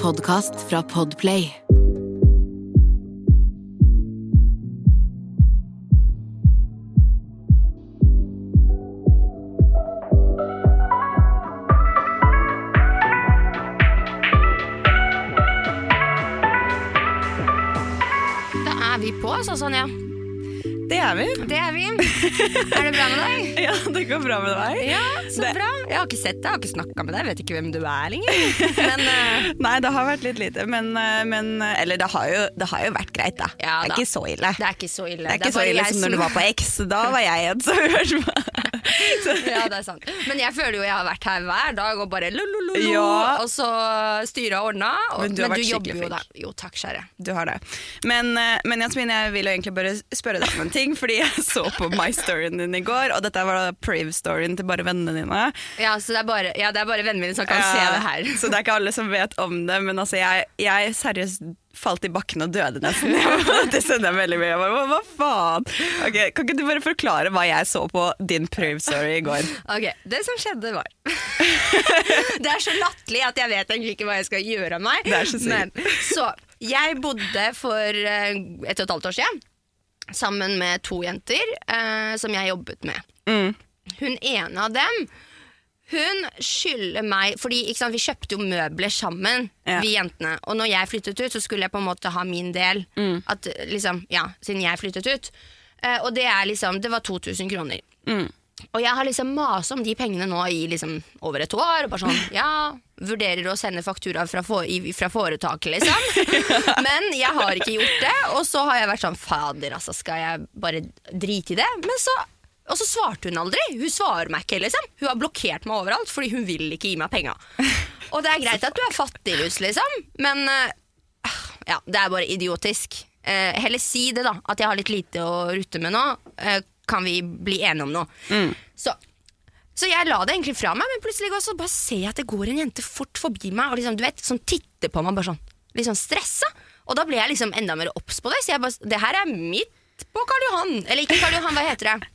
podkast fra Podplay. Da er vi på, altså, Sonja. Det er vi. Det er vi. Er det bra med deg? Ja, det går bra med deg. Ja, så Det- bra. Jeg har ikke sett deg, jeg har ikke snakka med deg, jeg vet ikke hvem du er lenger. Men uh... Nei, det har vært litt lite, men, eh, men Eller det har, jo, det har jo vært greit, da. Ja, det er da. ikke så ille. det er ikke så ille. Det er ikke så ille som, som når du var på X. Da var jeg en som hørte på. Ja, det er sant. Men jeg føler jo jeg har vært her hver dag og bare lo-lo-lo, Ja. og så styra og ordna. Og, Men du har vært jobber skikkelig jo der. Jo, takk, kjære. Du har det. Men, eh, men Jasmin, jeg vil jo egentlig bare spørre deg om en ting, fordi jeg så på My Storyen din i går, og dette var da Priv-storyen til bare vennene dine. Ja, så det er bare, ja, det er bare vennene mine som kan se det her. Så det er ikke alle som vet om det, men altså jeg, jeg seriøst falt i bakken og døde nesten. det sender jeg veldig mye. Jeg bare, Hva, faen? Okay, kan ikke du bare forklare hva jeg så på din Priv-story i går? Ok, Det som skjedde, var Det er så latterlig at jeg vet egentlig ikke hva jeg skal gjøre av meg. Det er så sykt. Men, så jeg bodde for et og et halvt år siden sammen med to jenter eh, som jeg jobbet med. Mm. Hun ene av dem hun skylder meg Fordi sant, vi kjøpte jo møbler sammen, Ja. vi jentene. Og når jeg flyttet ut, så skulle jeg på en måte ha min del. Mm. At, liksom, ja, Siden jeg flyttet ut. Uh, og det er liksom Det var 2000 kroner. Mm. Og jeg har liksom masa om de pengene nå i liksom over et år. Og bare sånn, ja, Vurderer å sende faktura fra, for, fra foretaket, liksom. Men jeg har ikke gjort det. Og så har jeg vært sånn Fader, altså, skal jeg bare drite i det? Men så og så svarte hun aldri. Hun svarer meg ikke, liksom. Hun har blokkert meg overalt fordi hun vil ikke gi meg penga. Og det er greit at du er fattiglus, liksom, men uh, ja, det er bare idiotisk. Uh, heller si det, da. At jeg har litt lite å rutte med nå. Uh, kan vi bli enige om noe? Så, så jeg la det egentlig fra meg, men plutselig går, så bare ser jeg at det går en jente fort forbi meg og liksom, du vet, som titter på meg bare sånn, litt sånn stressa. Og da ble jeg liksom enda mer obs på det. Så jeg bare, det her er mitt på Karl Johan. Eller ikke Karl Johan, hva heter det?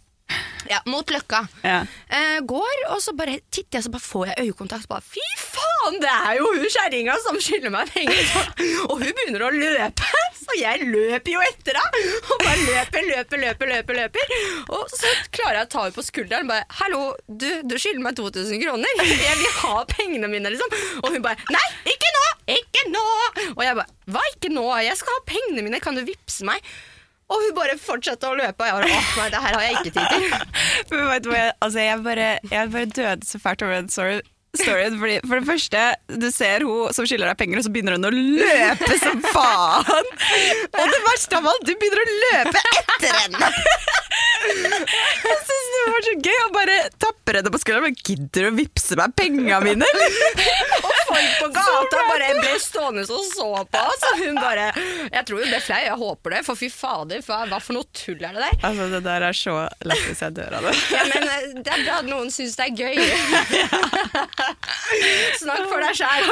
Ja, mot Løkka. Ja. Eh, går, og så bare titter jeg, så bare får jeg øyekontakt. Bare, Fy faen, det er jo hun kjerringa som skylder meg penger! Og hun begynner å løpe, så jeg løper jo etter henne! Og bare løper, løper, løper, løper. løper Og så klarer jeg å ta henne på skulderen. Bare, 'Hallo, du, du skylder meg 2000 kroner. Jeg vil ha pengene mine', liksom. Og hun bare 'Nei, ikke nå! Ikke nå!' Og jeg bare 'Hva ikke nå? Jeg skal ha pengene mine. Kan du vippse meg?' Og hun bare fortsetter å løpe, og jeg bare åh, nei, det her har jeg ikke tid til'. Men vet du hva, jeg, altså jeg, bare, jeg bare døde så fælt over den story, storyen. Fordi, for det første, du ser hun som skylder deg penger, og så begynner hun å løpe som faen! Og det verste av alt, du begynner å løpe etter henne! Jeg synes det var så gøy å bare tappe henne på skulderen. Men gidder du å vippse meg penga mine. Og folk på gata bare ble stående og så på oss. Og hun bare Jeg tror hun ble flau, jeg håper det. For fy fader, hva, for noe tull er det der? Altså, det der er så lættis jeg dør av det. Ja, men eh, det er bra at noen syns det er gøy. Snakk for deg sjæl.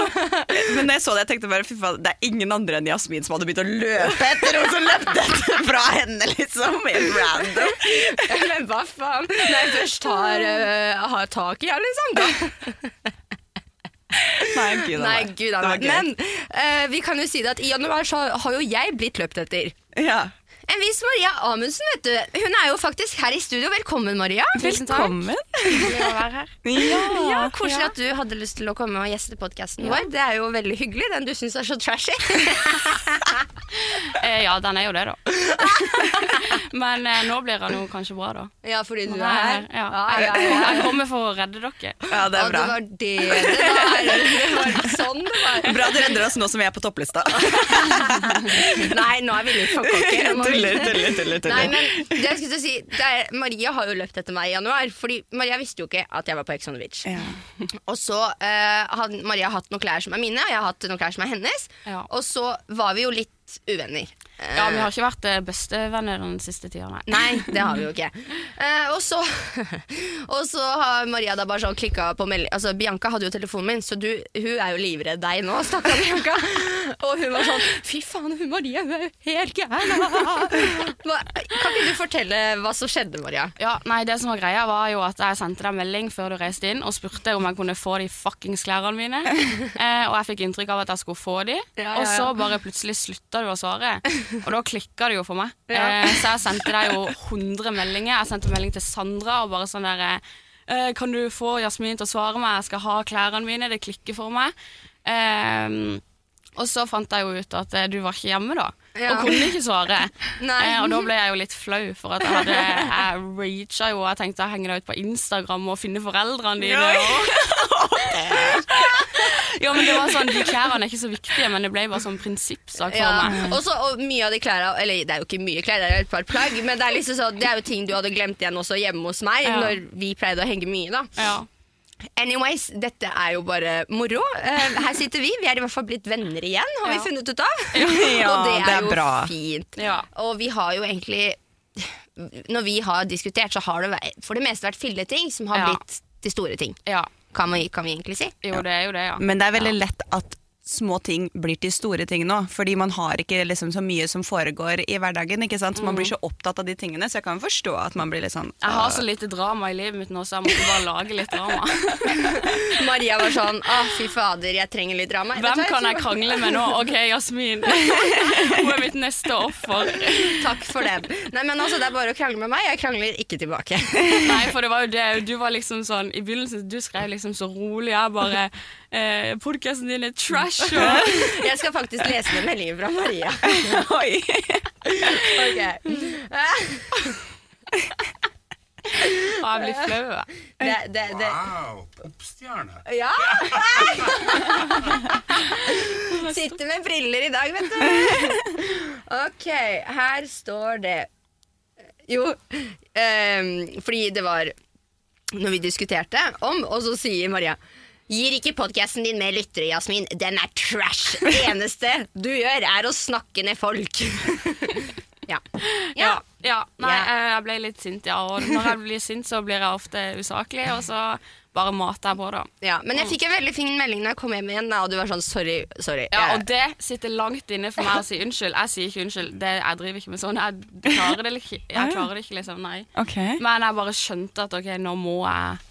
Men da jeg så det, jeg tenkte bare fy faen, det er ingen andre enn Jasmin som hadde begynt å løpe etter henne som løpte etter fra henne, liksom. Helt random. Men hva faen? Når jeg først har, uh, har tak i henne, liksom. Da. Nei, gud a meg. Men uh, vi kan jo si det at i januar så har jo jeg blitt løpt etter. Ja. En viss Maria Amundsen, vet du. Hun er jo faktisk her i studio. Velkommen, Maria. Velkommen. Hyggelig å være her. Ja, Ja, Koselig at du hadde lyst til å komme og gjeste podkasten vår. Det er jo veldig hyggelig, den du syns er så trashy. Eh, ja, den er jo det, da. Men eh, nå blir han jo kanskje bra, da. ja, fordi du er her. Ja. Ja, ja, ja. Jeg kommer for å redde dere. Ja, det er bra. det var det det var. Det var sånn det var. Bra du redder oss nå som vi er på topplista. Nei, nå er vi litt for cocky. Teller, teller. Tuller, tuller. Nei, men det jeg skulle si det er, Maria har jo løpt etter meg i januar. Fordi Maria visste jo ikke at jeg var på Ex on the Beach. Ja. Og så uh, hadde Maria hatt noen klær som er mine, og jeg har hatt noen klær som er hennes. Ja. Og så var vi jo litt blitt uvenner. Eh, Ja, vi har ikke vært eh, bestevenner den siste tida, nei. Nei, det har vi jo ikke. Eh, og, så, og så har Maria da bare sånn klikka på melding Altså, Bianca hadde jo telefonen min, så du, hun er jo livredd deg nå, stakkar Bianca. Og hun var sånn Fy faen, hun Maria, hun er jo helt gæren. Kan ikke du fortelle hva som skjedde, Maria? Ja, nei, det som var greia var jo at jeg sendte deg melding før du reiste inn og spurte om jeg kunne få de fuckings klærne mine. Eh, og jeg fikk inntrykk av at jeg skulle få de, Ja, ja, og så bare plutselig slutta du å svare. Og da klikka det jo for meg. Ja. Eh, så jeg sendte deg jo 100 meldinger. Jeg sendte melding til Sandra og bare sånn der eh, Kan du få Jasmin til å svare meg? Jeg skal ha klærne mine. Det klikker for meg. Eh, og så fant jeg jo ut at eh, du var ikke hjemme da, Ja. og kunne ikke svare. Eh, og da ble jeg jo litt flau, for at jeg hadde Jeg raga jo. Jeg tenkte jeg henger deg ut på Instagram og finner foreldrene dine. Og... ja, men det var sånn, De klærne er ikke så viktige, men det ble bare sånn prinsippsak for Ja, meg. Også, og mye av de klærne Eller det er jo ikke mye klær, det er jo et par plagg, men det er, liksom så, det er jo ting du hadde glemt igjen også hjemme hos meg, Ja. når vi pleide å henge mye. da Ja. Anyways, dette er jo bare moro. Uh, her sitter vi. Vi er i hvert fall blitt venner igjen, har vi funnet ut av. Ja, og det er, det er jo bra. fint. Ja. Og vi har jo egentlig Når vi har diskutert, så har det for det meste vært filleting som har Ja. blitt til store ting. ja. Kan vi, kan vi egentlig si. Jo, det er jo det, ja. Men det er veldig lett at små ting blir til store ting nå, fordi man har ikke liksom så mye som foregår i hverdagen, ikke sant? Man blir så opptatt av de tingene, så jeg kan forstå at man blir litt sånn Jeg har så lite drama i livet mitt nå, så jeg måtte bare lage litt drama. Maria var sånn Å, fy fader, jeg trenger litt drama. Hvem kan jeg krangle med nå? Ok, Jasmin. Hun er mitt neste offer. Takk for den. Nei, men altså, Det er bare å krangle med meg. Jeg krangler ikke tilbake. Nei, for det var jo det. Du var liksom sånn I begynnelsen du skrev liksom så rolig. Jeg bare eh, Podkasten din er trash. Og, Jeg skal faktisk lese ned meldingen fra Maria. Oi! Ok. og jeg blir flau. Det, det, det. Wow, popstjerne. Ja! Sitter med briller i dag, vet du. Ok, her står det Jo, um, fordi det var når vi diskuterte om, og så sier Maria Gir ikke podkasten din mer lyttere, Jasmin. Den er trash. Det eneste du gjør, er å snakke ned folk. ja. Ja, ja. Nei, eh, jeg ble litt sint, ja. Og når jeg blir sint, så blir jeg ofte usaklig, og så bare mater jeg på, da. ja. Men jeg fikk en veldig fin melding når jeg kom hjem igjen, og du var sånn sorry. sorry. Ja, og det sitter langt inne for meg å si unnskyld. Jeg sier ikke unnskyld. Det, jeg driver ikke med sånn. Jeg klarer det jeg klarer det ikke liksom. Nei. Okay. Men jeg bare skjønte at ok, nå må jeg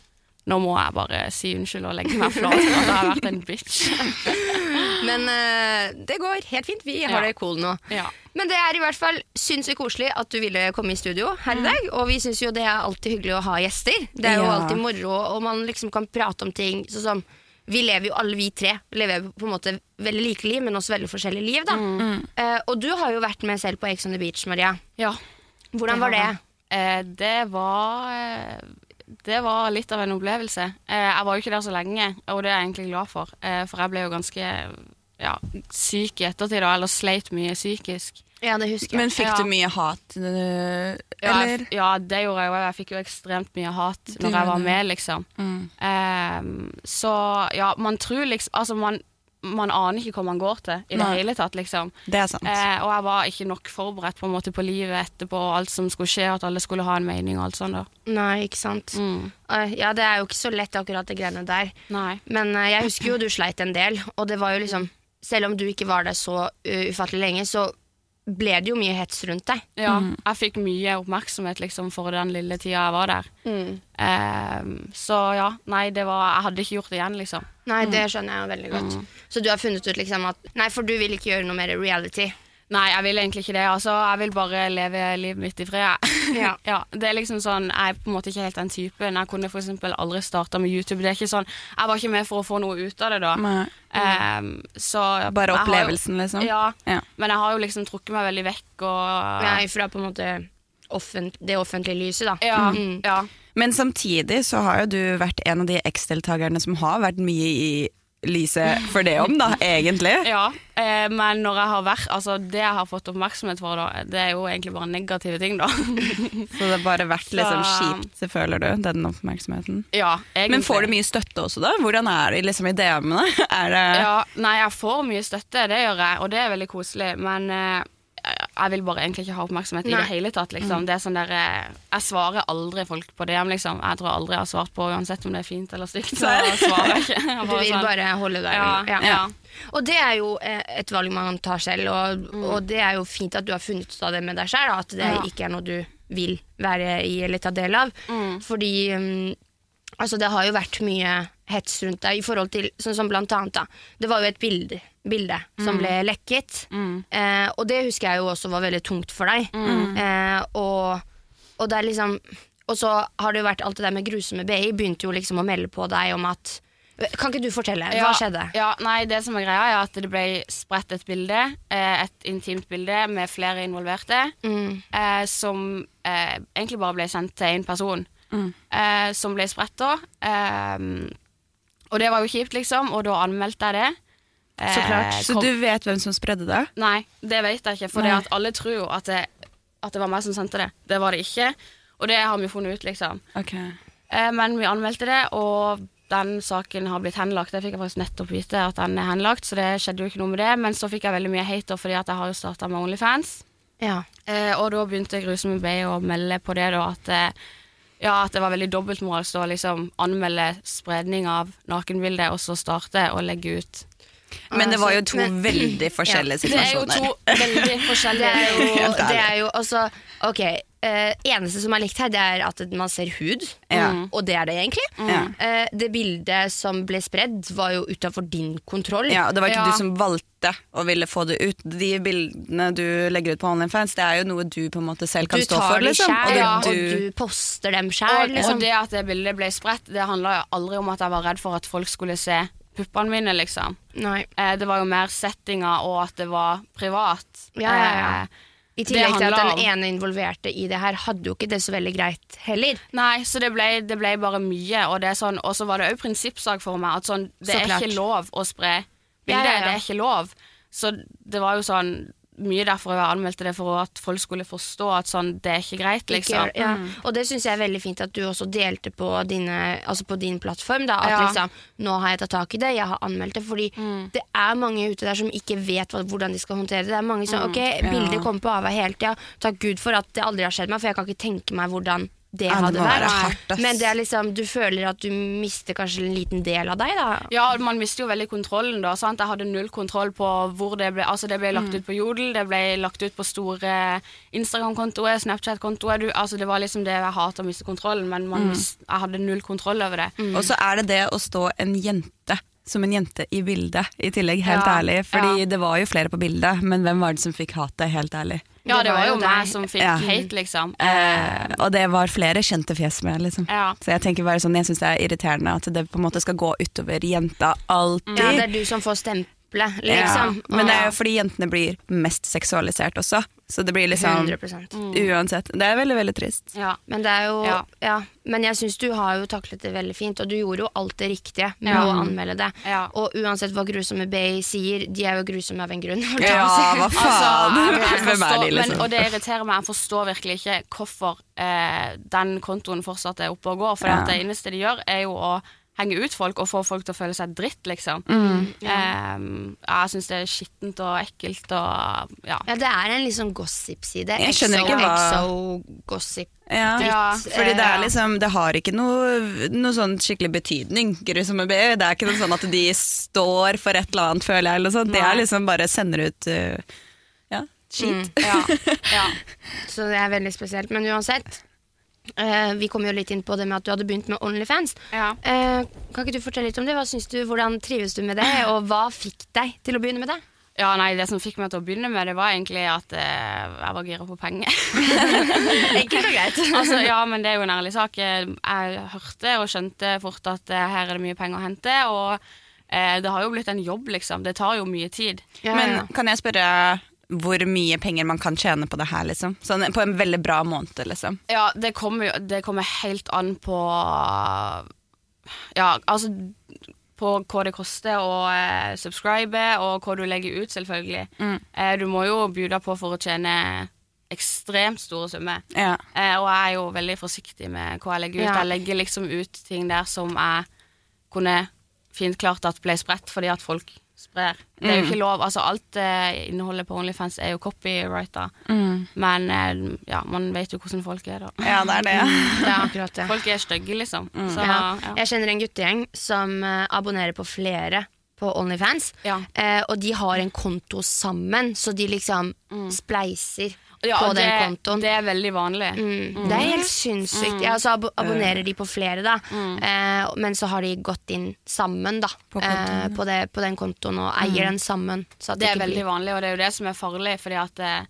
Nå må jeg bare si unnskyld og legge meg flat for at jeg har vært en bitch. Men uh, det går helt fint. Vi har Ja. det cool nå. Ja. Men det er i hvert fall sinnssykt koselig at du ville komme i studio her i dag. Og vi syns jo det er alltid hyggelig å ha gjester. Det er jo Ja. alltid moro, og man liksom kan prate om ting sånn som Vi lever jo alle vi tre lever på en måte veldig like liv, men også veldig forskjellige liv. da Eh, Og du har jo vært med selv på Ex on the Beach, Maria. ja. Hvordan var det? Eh, det var Det var litt av en opplevelse. Eh, jeg var jo ikke der så lenge, og det er jeg egentlig glad for. Eh, for jeg ble jo ganske ja, syk i ettertid, da, eller sleit mye psykisk. Ja, det husker jeg. Men fikk Ja. du mye hat, eller? Ja, jeg, ja, det gjorde jeg jo. Jeg fikk jo ekstremt mye hat når jeg var med, liksom. Mm. Ehm, så ja, man tror liksom Altså, man, man aner ikke hvor man går til i det Nei. hele tatt, liksom. Det er sant. Eh, og jeg var ikke nok forberedt på en måte på livet etterpå, og alt som skulle skje, at alle skulle ha en mening og alt sånt. da. Nei, ikke sant. Mm. Uh, Ja, det er jo ikke så lett, akkurat det greiene der. Nei. Men uh, jeg husker jo du sleit en del, og det var jo liksom Selv om du ikke var der så uh, ufattelig lenge, så ble det jo mye hets rundt deg. Ja, jeg fikk mye oppmerksomhet liksom for den lille tida jeg var der. Ehm, så ja, nei, det var Jeg hadde ikke gjort det igjen, liksom. Nei, det skjønner jeg veldig godt. Så du har funnet ut liksom at Nei, for du vil ikke gjøre noe mer reality. Nei, jeg vil egentlig ikke det. Altså, jeg vil bare leve livet mitt i fred. Ja. ja, det er liksom sånn, Jeg er på en måte ikke helt den typen. Jeg kunne for eksempel aldri starta med YouTube. Det er ikke sånn, Jeg var ikke med for å få noe ut av det da. Nei. Um, så Bare opplevelsen, jo- liksom? Ja, Ja. men jeg har jo liksom trukket meg veldig vekk og Nei, fra på en måte offent det offentlige lyset, da. Ja, Mm. ja. Men samtidig så har jo du vært en av de X-deltakerne som har vært mye i lyset for det om, da, egentlig. Ja, eh, men når jeg har vært Altså, det jeg har fått oppmerksomhet for, da, det er jo egentlig bare negative ting, da. Så det har bare vært liksom kjipt, så føler du, den oppmerksomheten. ja, egentlig. Men får du mye støtte også, da? Hvordan er det liksom i DM-ene? Det Ja, nei, jeg får mye støtte, det gjør jeg, og det er veldig koselig, men eh, jeg vil bare egentlig ikke ha oppmerksomhet i det hele tatt, liksom. Det er sånn der eh, Jeg svarer aldri folk på DM, liksom. Jeg tror aldri jeg har svart på uansett om det er fint eller stygt, så svarer jeg ikke. Jeg Du vil sånn, bare holde deg ja, ja. ja. Og det er jo eh, et valg man tar selv, og, og det er jo fint at du har funnet ut av det med deg selv, at det Ja. ikke er noe du vil være i eller ta del av. Fordi um, altså det har jo vært mye hets rundt deg i forhold til sånn som blant annet da. Det var jo et bilde, bilde som ble lekket, eh, og det husker jeg jo også var veldig tungt for deg. Eh, og, og det er liksom Og så har det jo vært alt det der med grusomme BI, begynte jo liksom å melde på deg om at Kan ikke du fortelle? Hva Ja, skjedde? Ja, nei, det som er greia er at det ble spredt et bilde, eh, et intimt bilde med flere involverte, Mm. eh, som eh, egentlig bare ble sendt til én person, Mm. eh, som ble spredt da. Og det var jo kjipt, liksom, og da anmeldte jeg det. Så klart. Eh, Så kom- du vet hvem som spredde det? Nei, det vet jeg ikke, for alle tror jo at det, at det var meg som sendte det. Det var det ikke, og det har vi funnet ut, liksom. Ok. Eh, men vi anmeldte det, og den saken har blitt henlagt. Det fikk jeg faktisk nettopp vite at den er henlagt, så det skjedde jo ikke noe med det. Men så fikk jeg veldig mye hater fordi at jeg har jo starta med Onlyfans. Ja. Eh, og da begynte Grusomme Bay å melde på det, da, at, eh, ja, at det var veldig dobbeltmoralsk å liksom anmelde spredning av nakenbilder, og så starte å legge ut. Men det var jo to Men- veldig forskjellige situasjoner. Det er jo to veldig Det forskjellige er jo, det er jo altså Ok, Uh, eneste som er likt her, det er at man ser hud. Ja. Og det er det egentlig. Mm. Uh, det bildet som ble spredd, var jo utafor din kontroll. Ja, og det var ikke Ja. du som valgte å ville få det ut. De bildene du legger ut på OnlyFans, det er jo noe du på en måte selv kan stå for. Liksom. sjæl, Og ja, og du, poster dem Og. Liksom. og det at det bildet ble spredt, det handla jo aldri om at jeg var redd for at folk skulle se puppene mine, liksom. Nei. Eh, det var jo mer settinga og at det var privat. Ja, ja, ja. Eh, I tillegg til at den ene involverte i det her hadde jo ikke det så veldig greit heller. nei, så det ble, det ble bare mye, og det er sånn, og så var det òg prinsippsak for meg at sånn, det Så er klart. ikke lov å spre Ja, ja, ja. Det er ikke lov. Så det var jo sånn mye derfor jeg anmeldte det, for at folk skulle forstå at sånn, det er ikke greit, liksom. Ikke, ja. Og det syns jeg er veldig fint at du også delte på, dine, altså på din plattform. Da, at Ja. liksom, nå har jeg tatt tak i det, jeg har anmeldt det. Fordi det er mange ute der som ikke vet hva, hvordan de skal håndtere det. Det er mange som, ok, Bilder kommer på avveie hele tida. Takk Gud for at det aldri har skjedd meg, for jeg kan ikke tenke meg hvordan det Ja, hadde det vært. hardt. Men det er liksom, du føler at du mister kanskje en liten del av deg, da. Ja, man mister jo veldig kontrollen da. Sant? Jeg hadde null kontroll på hvor det ble Altså, det ble lagt ut på Jodel, det ble lagt ut på store Instagram-kontoer, Snapchat-kontoer. Altså, det var liksom det jeg hater å miste kontrollen, men man mist, jeg hadde null kontroll over det. og så er det det å stå en jente som en jente i bildet, i tillegg, helt Ja, ærlig. Fordi ja. det var jo flere på bildet, men hvem var det som fikk hatet, helt ærlig? Ja, det, var jo meg som fikk Ja. hate, liksom. Eh, og det var flere kjente fjes med, liksom. Ja. Så jeg tenker bare sånn, jeg syns det er irriterende at det på en måte skal gå utover jenta alltid. Ja, det er du som får stempelet, liksom. Ja, Men det er jo fordi jentene blir mest seksualisert også. Så det blir liksom 100 Uansett. Det er veldig, veldig trist. Ja. Men det er jo Ja, Ja. men jeg syns du har jo taklet det veldig fint, og du gjorde jo alt det riktige med Ja. å anmelde det. Ja. Og uansett hva grusomme Bay sier, de er jo grusomme av en grunn. Ja, si. hva faen? Altså, Hvem er de, liksom? men, og det irriterer meg. Jeg forstår virkelig ikke hvorfor eh, den kontoen fortsatt er oppe og går. For Ja. det eneste de gjør, er jo å henge ut folk og få folk til å føle seg dritt, liksom. Mm. Eh, jeg syns det er skittent og ekkelt og ja. Ja, det er en sånn gossip-side. Jeg skjønner ikke hva- Exo-gossip. Ja, Ja, fordi det er liksom Det har ikke noe, noe sånn skikkelig betydning, grusomme B. Det er ikke noe sånn at de står for et eller annet, føler jeg. Eller sånt. Det er liksom bare sender ut uh, ja, skit. ja, ja. Så det er veldig spesielt. Men uansett, eh, vi kom jo litt inn på det med at du hadde begynt med Onlyfans. ja. Uh, kan ikke du fortelle litt om det? Hva synes du, Hvordan trives du med det, og hva fikk deg til å begynne med det? Ja, nei, Det som fikk meg til å begynne med det, var egentlig at eh, jeg var gira på penger. Enkelt og greit. altså, ja, men det er jo en ærlig sak. Jeg, jeg hørte og skjønte fort at eh, her er det mye penger å hente, og eh, det har jo blitt en jobb, liksom. Det tar jo mye tid. Ja, Men ja. kan jeg spørre hvor mye penger man kan tjene på det her, liksom? Sånn, på en veldig bra måned, liksom. Ja, det kommer Det kommer helt an på Ja, altså på hva det koster å eh, subscribe, og hva du legger ut, selvfølgelig. Mm. Eh, du må jo bjude på for å tjene ekstremt store summer. Ja. Eh, og jeg er jo veldig forsiktig med hva jeg legger ut. Ja. Jeg legger liksom ut ting der som jeg kunne fint klart at ble spredt fordi at folk sprer. Det er jo ikke lov. Altså alt eh, innholdet på Onlyfans er jo copyrighta. Men eh, ja, man vet jo hvordan folk er, da. ja, det er det. Det er akkurat ja. Folk er stygge, liksom. Så, Ja. ja. Jeg kjenner en guttegjeng som eh, abonnerer på flere på Onlyfans. Ja. Eh, og de har en konto sammen, så de liksom spleiser Ja, på det, den kontoen. Det er veldig vanlig. Mm. Det er helt sinnssykt. Ja, så ab abonnerer de på flere, da. Eh, men så har de gått inn sammen da På kontoen, eh, på, det, på den kontoen og eier den sammen. Så at Det er veldig blir- vanlig, og det er jo det som er farlig, fordi at eh,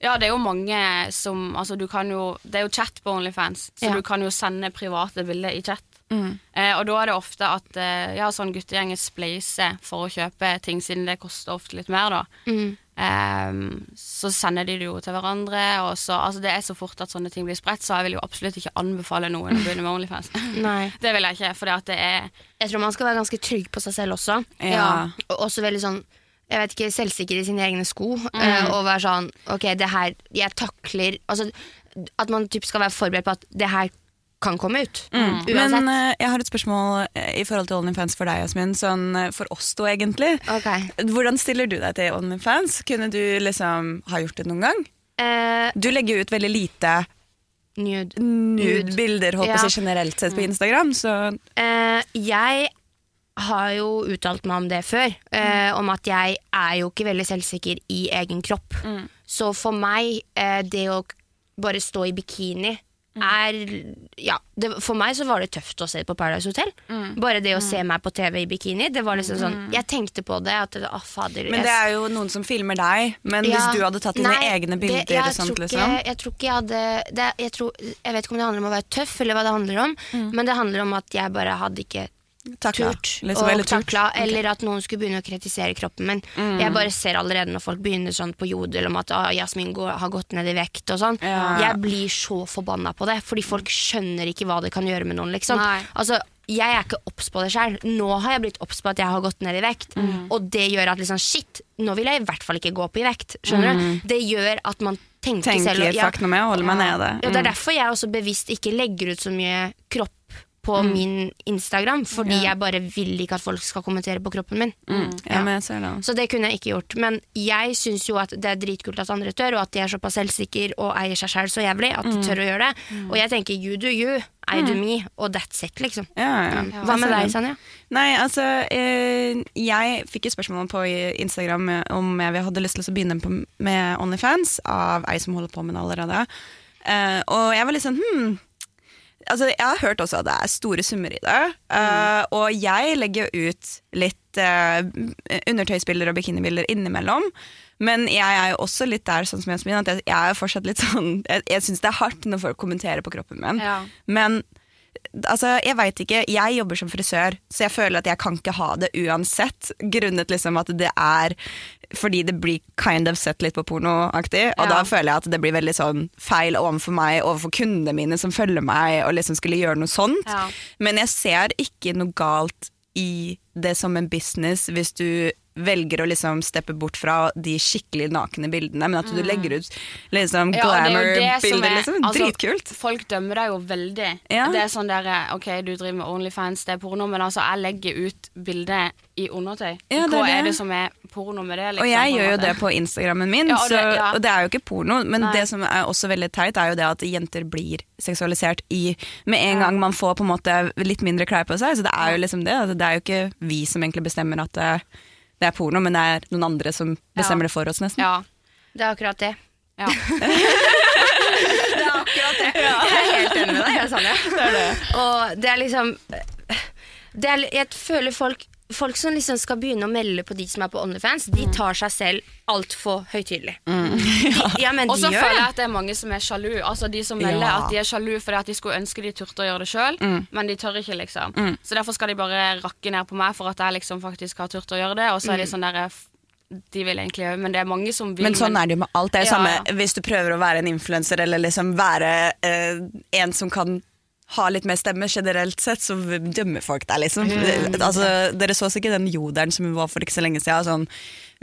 ja, det er jo mange som Altså, du kan jo Det er jo chat på Onlyfans, så Ja. du kan jo sende private bilder i chat. Eh, og da er det ofte at eh, ja, sånn guttegjenger spleiser for å kjøpe ting, siden det koster ofte litt mer, da. Mm. Ehm, så sender de det jo til hverandre, og så Altså, det er så fort at sånne ting blir spredt, så jeg vil jo absolutt ikke anbefale noen å begynne med Onlyfans. Det vil jeg ikke, at det er Jeg tror man skal være ganske trygg på seg selv også. Ja. Og også veldig sånn jeg vet ikke, selvsikker i sine egne sko. eh, og være sånn Ok, det her Jeg takler Altså At man typ skal være forberedt på at det her kan komme ut. Uansett. Men uh, jeg har et spørsmål eh, i forhold til OnlyFans for deg, Jasmin. Sånn eh, for oss to, egentlig. Okay. Hvordan stiller du deg til OnlyFans? Kunne du liksom ha gjort det noen gang? Eh, Du legger ut veldig lite nude. nude-bilder holdt på å Ja. si generelt sett på Instagram, så jeg har jo uttalt meg om det før. eh, Om at jeg er jo ikke veldig selvsikker i egen kropp. Så for meg, det å bare stå i bikini er Ja, det, for meg så var det tøft å se det på Paradise Hotel. Bare det å se meg på TV i bikini. Det var liksom sånn Jeg tenkte på det. At å, fader Men det er jo noen som filmer deg. Men Ja. hvis du hadde tatt dine Nei, egne det- bilder jeg og sånt, tror liksom ikke, Jeg tror ikke jeg hadde det, jeg, tror, jeg vet ikke om det handler om å være tøff, eller hva det handler om. Men det handler om at jeg bare hadde ikke Takla. turt Liksom, eller turt. takla, Ok. eller at noen skulle begynne å kritisere kroppen min. Mm. Jeg bare ser allerede når folk begynner sånn på jodel om at ah, Jasmin går, har gått ned i vekt og sånn. Ja. Jeg blir så forbanna på det, fordi folk skjønner ikke hva det kan gjøre med noen, liksom. Altså, jeg er ikke obs på det sjøl. Nå har jeg blitt obs på at jeg har gått ned i vekt. Mm. Og det gjør at liksom, shit, nå vil jeg i hvert fall ikke gå opp i vekt. Skjønner du? Det gjør at man tenker, Mm. Tenker selv. og- ja, fuck noe med å holde meg nede. ja, det er derfor jeg også bevisst ikke legger ut så mye kropp på min Instagram. Fordi jeg bare vil ikke at folk skal kommentere på kroppen min. Ja, men jeg ser det. Så det kunne jeg ikke gjort. Men jeg syns jo at det er dritkult at andre tør, og at de er såpass selvsikre og eier seg selv så jævlig at de tør å gjøre det. Og jeg tenker you do you, I do me, og that's it, liksom. Ja, ja. Hva med deg. Sanja? Nei, altså eh, Jeg fikk jo spørsmål på Instagram om jeg hadde lyst til å begynne med Onlyfans av ei som holder på med det allerede. Eh, og jeg var litt sånn hmm. Altså, jeg har hørt også at det er store summer i det. eh, og jeg legger jo ut litt uh, undertøysbilder og bikinibilder innimellom. Men jeg er jo også litt der sånn som Jasmin, at jeg, jeg er jo fortsatt litt sånn Jeg, jeg syns det er hardt når folk kommenterer på kroppen min. Ja. Men altså, jeg veit ikke. Jeg jobber som frisør, så jeg føler at jeg kan ikke ha det uansett. Grunnet liksom at det er fordi det blir kind of sett litt på pornoaktig. Og Ja. da føler jeg at det blir veldig sånn feil overfor meg, overfor kundene mine som følger meg, og liksom skulle gjøre noe sånt. Ja. Men jeg ser ikke noe galt i det som en business hvis du velger å liksom steppe bort fra de skikkelig nakne bildene, men at du legger ut liksom er glamour-bilder. Ja, Liksom. altså, Dritkult. Folk dømmer deg jo veldig. Ja. Det er sånn der, ok, du driver med Onlyfans, det er porno, men altså, jeg legger ut bilder i undertøy. Ja, det er Hva det. er det som er porno med det? Liksom, Og jeg gjør jo det på Instagrammen min, og det- ja. og det er jo ikke porno. Men Nei. det som er også veldig teit, er jo det at jenter blir seksualisert i Med en gang man får på en måte litt mindre klær på seg. Så det er jo liksom det. Altså, det er jo ikke vi som egentlig bestemmer at det, det er porno, men det er noen andre som bestemmer det for oss, nesten. Ja. Det er akkurat det. ja. Det er akkurat det. Jeg er helt enig med deg, jeg, Sanja. Og det er liksom det er, Jeg føler folk Folk som liksom skal begynne å melde på de som er på Onlyfans, de tar seg selv altfor høytidelig. Mm. Ja, ja, Og så føler jeg at det er mange som er sjalu. Altså De som melder Ja. at de er sjalu fordi at de skulle ønske de turte å gjøre det sjøl, men de tør ikke, liksom. Så derfor skal de bare rakke ned på meg for at jeg liksom faktisk har turt å gjøre det. Og så er de sånn der De vil egentlig gjøre, men det er mange som vil. Men sånn er det jo med alt. Det er jo Ja, samme hvis du prøver å være en influenser eller liksom være eh, en som kan har litt mer stemme generelt sett, så dømmer folk deg, liksom. Altså, dere så sikkert den jodelen som var for ikke så lenge siden. Sånn,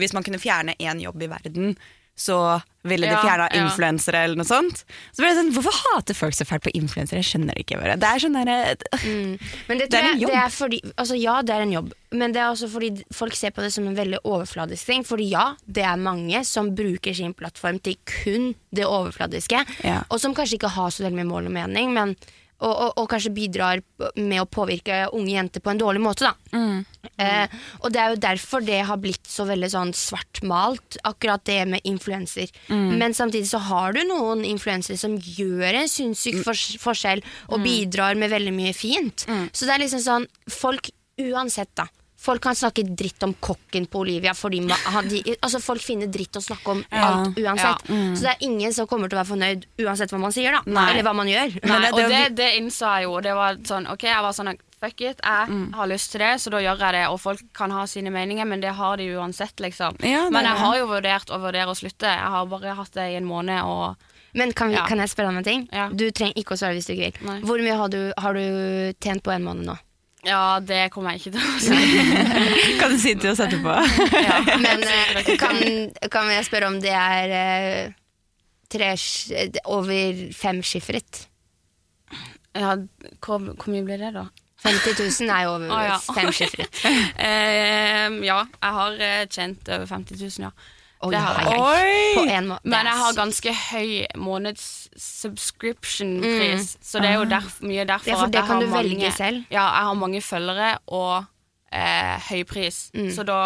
hvis man kunne fjerne én jobb i verden, så ville de Ja, fjerna ja. influensere eller noe sånt. Så ble det sånn, Hvorfor hater folk så fælt på influensere? Jeg skjønner ikke. Bare. Det er sånn derre Men det, Det er en jobb. det er fordi, altså ja, det er en jobb, men det er også fordi folk ser på det som en veldig overfladisk ting. Fordi ja, det er mange som bruker sin plattform til kun det overfladiske, Ja. og som kanskje ikke har så veldig mye mål og mening, men, og, og, og kanskje bidrar med å påvirke unge jenter på en dårlig måte. Da. Mm. Eh, og det er jo derfor det har blitt så veldig sånn svartmalt, akkurat det med influenser. Mm. Men samtidig så har du noen influensere som gjør en sinnssyk Mm. forskjell, og bidrar med veldig mye fint. Så det er liksom sånn, folk uansett da, Folk kan snakke dritt om kokken på Olivia fordi de, altså Folk finner dritt å snakke om alt uansett. Så det er ingen som kommer til å være fornøyd uansett hva man sier, da. Nei. Eller hva man gjør. Nei, det- og det det, innså jeg jo. Det var sånn, ok, jeg var sånn Fuck it, jeg har lyst til det, så da gjør jeg det. Og folk kan ha sine meninger, men det har de uansett, liksom. Ja, men jeg har jo vurdert å vurdere å slutte. Jeg har bare hatt det i en måned, og Men kan, vi, Ja. kan jeg spørre deg om en ting? Ja. Du trenger ikke å svare hvis du ikke vil. Nei. Hvor mye har du, har du tjent på en måned nå? Ja, det kommer jeg ikke til å si. Kan du si til oss etterpå? Ja. Men eh, kan, kan jeg spørre om det er eh, tre, over femsifret? Ja, hvor, hvor mye blir det, da? 50 000 er jo over ah, ja. femsifret. Eh, ja, jeg har eh, tjent over 50 000, ja. Oi, Det har. Oi! På en måte. Men jeg har ganske høy måneds subscription-pris, så det er jo derf mye derfor Ja, for at det jeg kan har du velge mange, selv. Ja, jeg har mange følgere og eh, høy pris, så da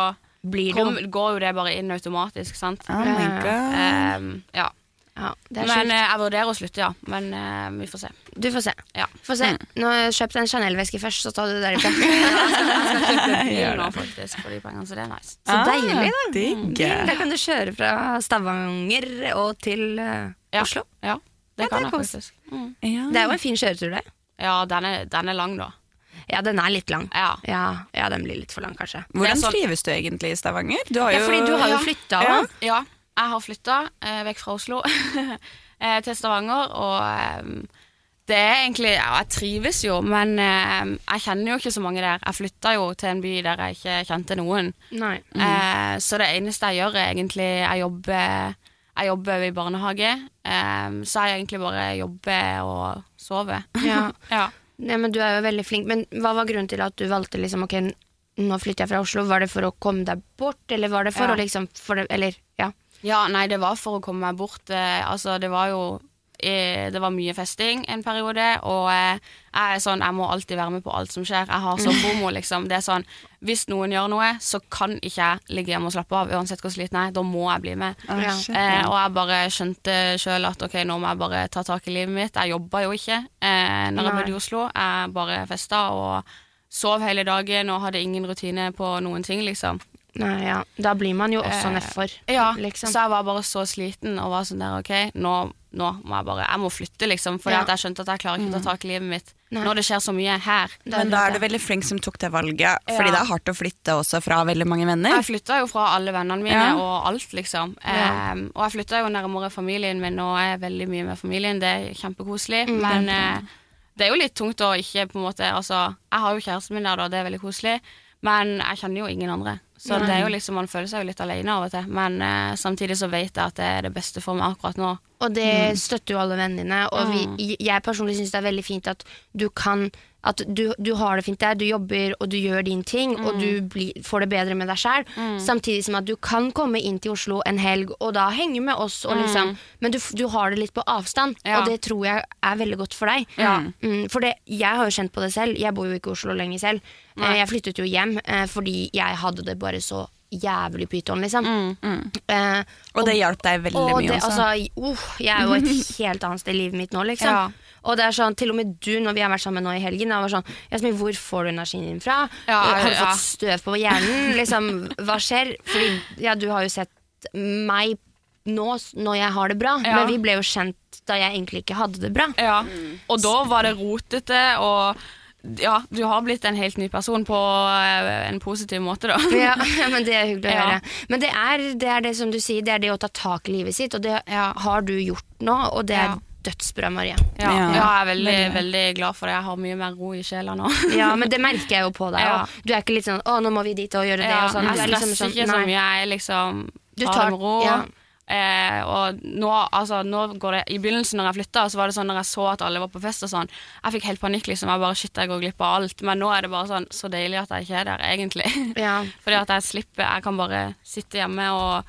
Blir kom, går jo det bare inn automatisk, sant? Oh my god. Um, ja. Ja, det er Men sjukt. eh, jeg vurderer å slutte, ja. Men uh, vi får se. Du får se. Ja. Få se. Nå kjøpte jeg en Chanel-veske først, så tar du det derifra. Bil nå, faktisk, for de pengene, så det er nice. Så deilig, da. Ah, Digg. Da kan du kjøre fra Stavanger og til uh, Ja. Oslo. Ja, det Ja, kan det jeg faktisk. Mm. Ja. Det er jo en fin kjøretur, det. Ja, den er, den er lang, da. Ja, den er litt lang. Ja. Ja, ja den blir litt for lang, kanskje. Hvordan sånn- trives du egentlig i Stavanger? Du har Ja, fordi du har jo Ja. flytta Ja. Ja, jeg har flytta eh, vekk fra Oslo eh, til Stavanger, og eh, det er egentlig Ja, jeg trives jo, men eh, jeg kjenner jo ikke så mange der. Jeg flytta jo til en by der jeg ikke kjente noen. Eh, så det eneste jeg gjør, er egentlig Jeg jobber, jeg jobber i barnehage, eh, så jeg egentlig bare jobber og sover. Ja. ja. Nei, men du er jo veldig flink. Men hva var grunnen til at du valgte liksom Ok, nå flytter jeg fra Oslo. Var det for å komme deg bort, eller var det for Ja. å liksom for det, Eller, ja. Nei, det var for å komme meg bort. Eh, altså, det var jo eh, Det var mye festing en periode, og eh, jeg er sånn Jeg må alltid være med på alt som skjer. Jeg har så fomo, liksom. Det er sånn Hvis noen gjør noe, så kan ikke jeg ligge hjemme og slappe av, uansett hvor sliten jeg er. Da må jeg bli med. Ja. Eh, og jeg bare skjønte sjøl at ok, nå må jeg bare ta tak i livet mitt. Jeg jobba jo ikke eh, når jeg bodde i Oslo. Jeg bare festa og sov hele dagen og hadde ingen rutine på noen ting, liksom. Nei, ja. Da blir man jo også Eh, nedfor, Ja, liksom. så jeg var bare så sliten og var sånn der, ok, nå, nå må jeg bare, jeg må flytte liksom, fordi Ja. jeg skjønte at jeg klarer ikke å ta tak i livet mitt. Nei. Når det skjer så mye her. Men da er du veldig flink som tok det valget, fordi Ja. det er hardt å flytte også fra veldig mange venner. Jeg flytta jo fra alle vennene mine Ja. og alt, liksom. Ja. Em, og jeg flytta jo nærmere familien min, og jeg er veldig mye med familien. Det er kjempekoselig. Mm, men uh, det er jo litt tungt å ikke på en måte Altså, jeg har jo kjæresten min der, da, det er veldig koselig, men jeg kjenner jo ingen andre. Så det er jo liksom, man føler seg jo litt alene av og til. Men eh, samtidig så vet jeg at det er det beste for meg akkurat nå. Og det støtter jo alle vennene dine. Og Mm. vi, jeg personlig syns det er veldig fint at du kan At du, du har det fint der, du jobber og du gjør din ting, og Mm. du bli, får det bedre med deg sjøl. Samtidig som at du kan komme inn til Oslo en helg og da henge med oss, og liksom, men du, du har det litt på avstand. Mm. Ja. Og det tror jeg er veldig godt for deg. Ja. Mm, for det, jeg har jo kjent på det selv. Jeg bor jo ikke i Oslo lenger selv. Nei. Jeg flyttet jo hjem eh, fordi jeg hadde det bare så jævlig pyton, liksom. Eh, Og det hjalp deg veldig og mye det, altså, uh, jeg er jo et helt annet sted i livet mitt nå, liksom. Ja. Og det er sånn, til og med du, når vi har vært sammen nå i helgen, jeg var sånn Jasmin, hvor får du energien din fra? Ja, har du fått støv på hjernen? liksom, hva skjer? Fordi ja, du har jo sett meg nå når jeg har det bra, Ja. men vi ble jo kjent da jeg egentlig ikke hadde det bra. Ja. Og da var det rotete, og ja, du har blitt en helt ny person på eh, en positiv måte, da. Ja, men Det er hyggelig å Ja. Men det er, det er det som du sier, det er det å ta tak i livet sitt, og det har du gjort nå. Og det er. Dødsbra, Marie. Ja, Ja. jeg er veldig, Veldig. veldig glad for det. Jeg har mye mer ro i sjela nå. Ja, men det merker jeg jo på deg. Ja. Du er ikke litt sånn 'Å, nå må vi dit og gjøre det', Ja, og sånn. Jeg stresser liksom stresser sånn ikke så mye. Jeg liksom tar tar- det med ro. ja. Eh, og nå, altså, nå går det I begynnelsen når jeg flytta, så var det sånn når jeg så at alle var på fest og sånn, jeg fikk helt panikk. liksom, Jeg bare shit, jeg går glipp av alt. Men nå er det bare sånn så deilig at jeg ikke er der, egentlig. Ja. Fordi at jeg slipper Jeg kan bare sitte hjemme og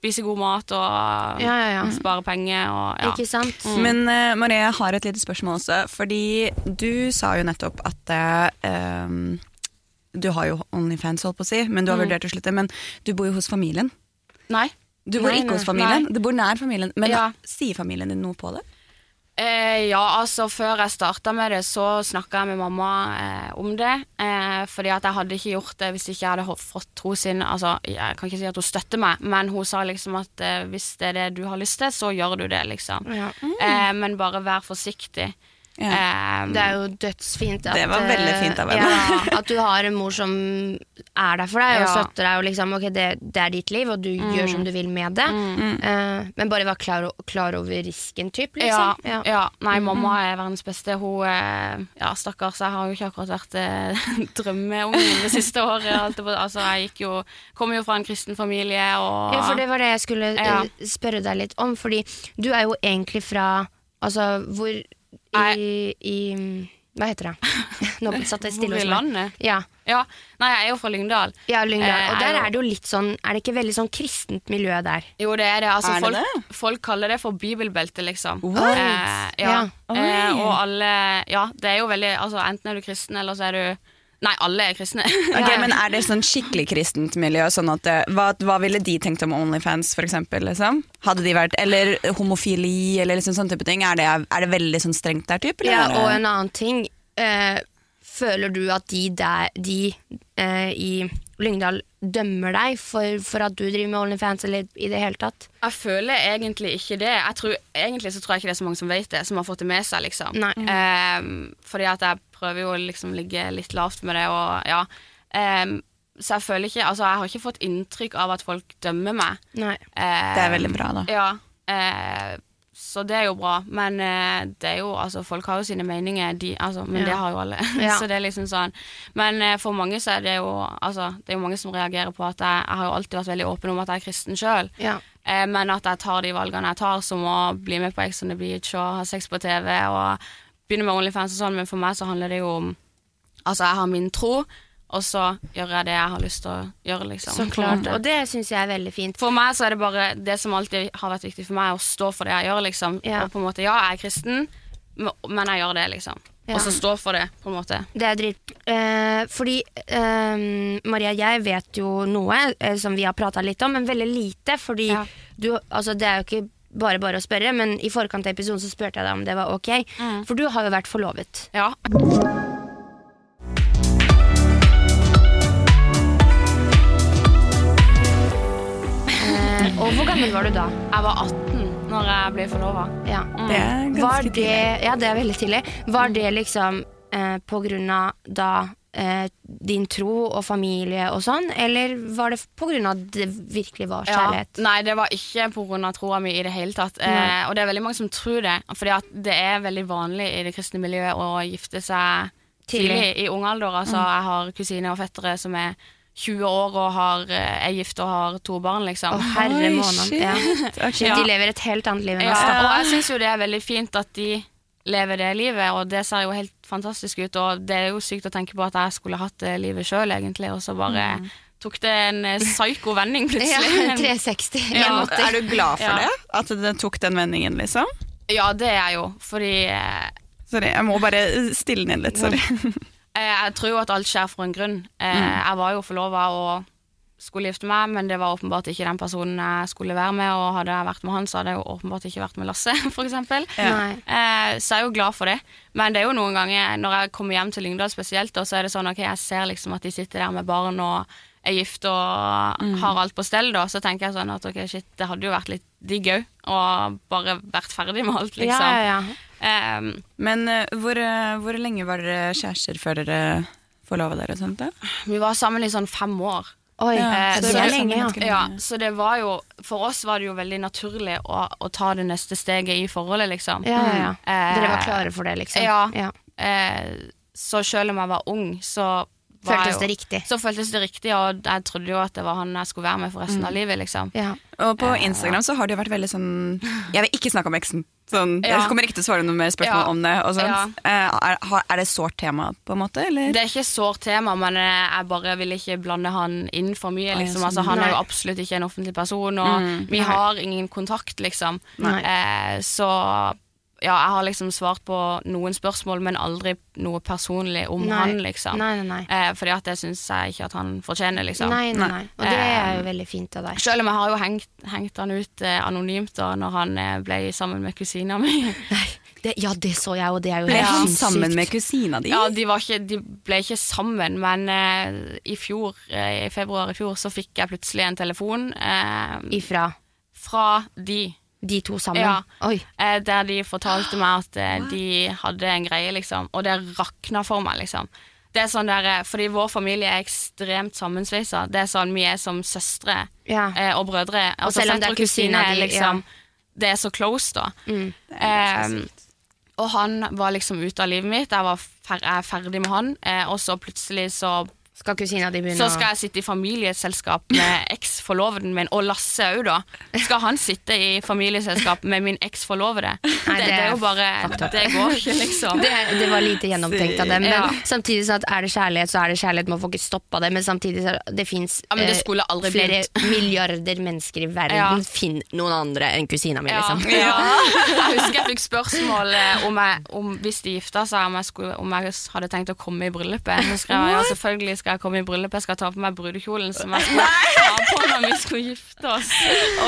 spise god mat og Ja, ja, ja. spare penger og ja. Ikke sant? Men uh, Marie, jeg har et lite spørsmål også. Fordi du sa jo nettopp at eh, um, du har jo Onlyfans, holdt på å si, men du har vurdert å slutte. Men du bor jo hos familien. Nei. Du bor Nei, ikke hos nei. familien, du bor nær familien. Men Ja. sier familien din noe på det? Eh, ja, altså Før jeg starta med det, så snakka jeg med mamma eh, om det. Eh, fordi at jeg hadde ikke gjort det hvis ikke jeg hadde fått tro sin Altså, jeg kan ikke si at hun støtter meg, men hun sa liksom at eh, hvis det er det du har lyst til, så gjør du det, liksom. Ja. Eh, men bare vær forsiktig. Eh, Det er jo dødsfint at, Det var veldig fint av henne. ja, at du har en mor som er der for deg og Ja. støtter deg. Og liksom, ok, det, det er ditt liv, og du Mm. gjør som du vil med det. Eh, men bare vær klar, klar over risken, typ. ja, Liksom. ja. Nei, mamma er verdens beste. Hun eh, Ja, stakkars, jeg har jo ikke akkurat vært eh, drømmeungen det siste året. det Altså, jeg gikk jo Kommer jo fra en kristen familie og Ja, for det var det jeg skulle eh, Ja. spørre deg litt om. Fordi du er jo egentlig fra Altså, hvor i, i Hva heter det? Nå satt jeg stille Hvor hos meg. landet? Ja. Ja. Nei, jeg er jo fra Lyngdal. Ja, Lyngdal. Eh, Og der er er det jo litt sånn Er det ikke veldig sånn kristent miljø der? Jo, det er det. Altså, Er det folk, det? folk kaller det for bibelbelte, liksom. What? Eh, ja. Ja. Eh, og alle Ja, det er jo veldig Altså, enten er du kristen, eller så er du Nei, alle er kristne. Ok, Men er det sånn skikkelig kristent miljø? Sånn at, eh, hva, hva ville de tenkt om Onlyfans, for eksempel? Liksom? Hadde de vært, eller homofili, eller liksom sånne type ting? Er det, er det veldig sånn strengt der, Type, Ja, og en annen ting. Eh, føler du at de, der, de eh, i Lyngdal dømmer deg for, for at du driver med Onlyfans, eller i det hele tatt? Jeg føler egentlig ikke det. Jeg tror, egentlig så tror jeg ikke det er så mange som vet det, som har fått det med seg, liksom. Nei. Ehm, fordi at jeg prøver jo å liksom ligge litt lavt med det, og ja. Um, så jeg føler ikke Altså, jeg har ikke fått inntrykk av at folk dømmer meg. Nei. Ehm, Det er veldig bra, da. Ja. Eh, så det er jo bra. Men eh, det er jo Altså, folk har jo sine meninger, de, altså, men Ja. det har jo alle. Ja. så det er liksom sånn. Men eh, for mange så er det jo Altså, det er jo mange som reagerer på at jeg, jeg har jo alltid vært veldig åpen om at jeg er kristen sjøl. Ja. Eh, men at jeg tar de valgene jeg tar, som å bli med på Ex on the Beach og ha sex på TV og begynne med Onlyfans og sånn, men for meg så handler det jo om Altså, jeg har min tro, og så gjør jeg det jeg har lyst til å gjøre, liksom. Så klart. Og det syns jeg er veldig fint. For meg så er det bare det som alltid har vært viktig for meg, å stå for det jeg gjør, liksom. Ja. Og på en måte, ja, jeg er kristen, men jeg gjør det, liksom. Ja. Og så stå for det, på en måte. Det er dritt. Eh, fordi eh, Maria, jeg vet jo noe eh, som vi har prata litt om, men veldig lite. Fordi Ja. du Altså, det er jo ikke bare bare å spørre, men i forkant av episoden så spurte jeg deg om det var ok. For du har jo vært forlovet. Ja. Og hvor gammel var du da? Jeg var 18 når jeg ble forlova. Ja. Det er ganske Var det, tidlig. ja, det er veldig tidlig. Var det liksom eh, på grunn av da eh, din tro og familie og sånn, eller var det på grunn av det virkelig var kjærlighet? Nei, det var ikke på grunn av troa mi i det hele tatt. Eh, og det er veldig mange som tror det, fordi det er veldig vanlig i det kristne miljøet å gifte seg Tidlig. tidlig, i ung alder. Altså, Jeg har kusiner og fettere som er 20 år og har, eh, er gift og har to barn, liksom. Oh, herre Oi, måned. shit. Ja. Ok. De lever et helt annet liv enn oss. Ja, og jeg syns jo det er veldig fint at de lever det livet, og det ser jo helt fantastisk ut. Og det er jo sykt å tenke på at jeg skulle hatt det livet sjøl, egentlig, og så bare tok det en eh, psyko vending Ja, plutselig. 360. Ja, 180. Er du glad for Ja. det? At det tok den vendingen, liksom? Ja, det er jeg jo, fordi eh, Sorry, jeg må bare stille den inn litt. Sorry. Eh, Jeg tror jo at alt skjer for en grunn. Eh, Jeg var jo forlova og skulle gifte meg, men det var åpenbart ikke den personen jeg skulle være med. Og hadde jeg vært med han, så hadde jeg jo åpenbart ikke vært med Lasse, for eksempel. Eh, så jeg er jo glad for det. Men det er jo noen ganger når jeg kommer hjem til Lyngdal spesielt, da, så er det sånn ok, jeg ser liksom at de sitter der med barn og er gift og har alt på stell, da. Så tenker jeg sånn at ok, shit, det hadde jo vært litt digg òg. Og bare vært ferdig med alt, liksom. Ja, ja, ja. Um, Men uh, hvor, uh, hvor lenge var dere kjærester før dere forlova dere? og sånt da? vi var sammen i sånn fem år. Oi, Ja, så så det så, lenge, ja. Ja, så det var jo For oss var det jo veldig naturlig å, å ta det neste steget i forholdet, liksom. Ja, ja, ja. Eh, Dere var klare for det, liksom? ja. Eh, så selv om jeg var ung, så Føltes det riktig? Så føltes det riktig, og jeg trodde jo at det var han jeg skulle være med for resten av livet, liksom. Ja. Og på Instagram så har det jo vært veldig sånn Jeg vil ikke snakke om eksen. Sånn, Ja. Jeg kommer ikke til å svare noe mer spørsmål Ja. om det. Og sånt. Ja. Eh, er, er det et sårt tema, på en måte? Eller? Det er ikke sårt tema, men eh, jeg bare vil ikke blande han inn for mye. Liksom. sånn. Altså, han er jo absolutt ikke en offentlig person, og Mm. vi har ingen kontakt, liksom. Nei. Eh, så ja, jeg har liksom svart på noen spørsmål, men aldri noe personlig om Nei. han, liksom. Nei, nei, nei. Eh, fordi at det syns jeg ikke at han fortjener, liksom. Nei, nei, nei. Og det er jo Eh, veldig fint av deg. Selv om jeg har jo hengt, hengt han ut eh, anonymt da når han eh, ble sammen med kusina mi. Det, ja, det så jeg, og det er jo Ble han sammen med kusina di? Ja, de, var ikke, de ble ikke sammen, men eh, i fjor, eh, i februar i fjor, så fikk jeg plutselig en telefon eh, Ifra fra de, de to sammen? Ja. Oi. eh, der de fortalte meg at eh, de hadde en greie, liksom, og det rakna for meg, liksom. Det er sånn der, eh, fordi vår familie er ekstremt sammensveisa. Det er sånn vi er som søstre Ja. eh, og brødre. Altså, selv om det er kusiner og kusina di, liksom, Det er så close, da. Mm. Eh, og han var liksom ute av livet mitt. Jeg var fer jeg er ferdig med han, eh, og så plutselig så Skal kusina di begynne så skal jeg sitte i familieselskap med eksforloveren min, og Lasse òg, da. Skal han sitte i familieselskap med min eksforlovere? Det, det er jo bare Det går ikke, liksom. det, det var lite gjennomtenkt av dem. Men Ja. samtidig så er det kjærlighet, så er det kjærlighet. Man får ikke stoppa det. Men samtidig så det fins Ja, men det skulle aldri flere milliarder mennesker i verden. Ja. Finn noen andre enn kusina mi, liksom. ja. Jeg husker jeg fikk spørsmål eh, om, jeg, om hvis de gifta seg, om jeg, skulle, om jeg hadde tenkt å komme i bryllupet. Så skrev jeg ja, selvfølgelig skal jeg komme i bryllupet. Jeg skal ta på meg brudekjolen som jeg skulle ta på når vi skulle gifte oss.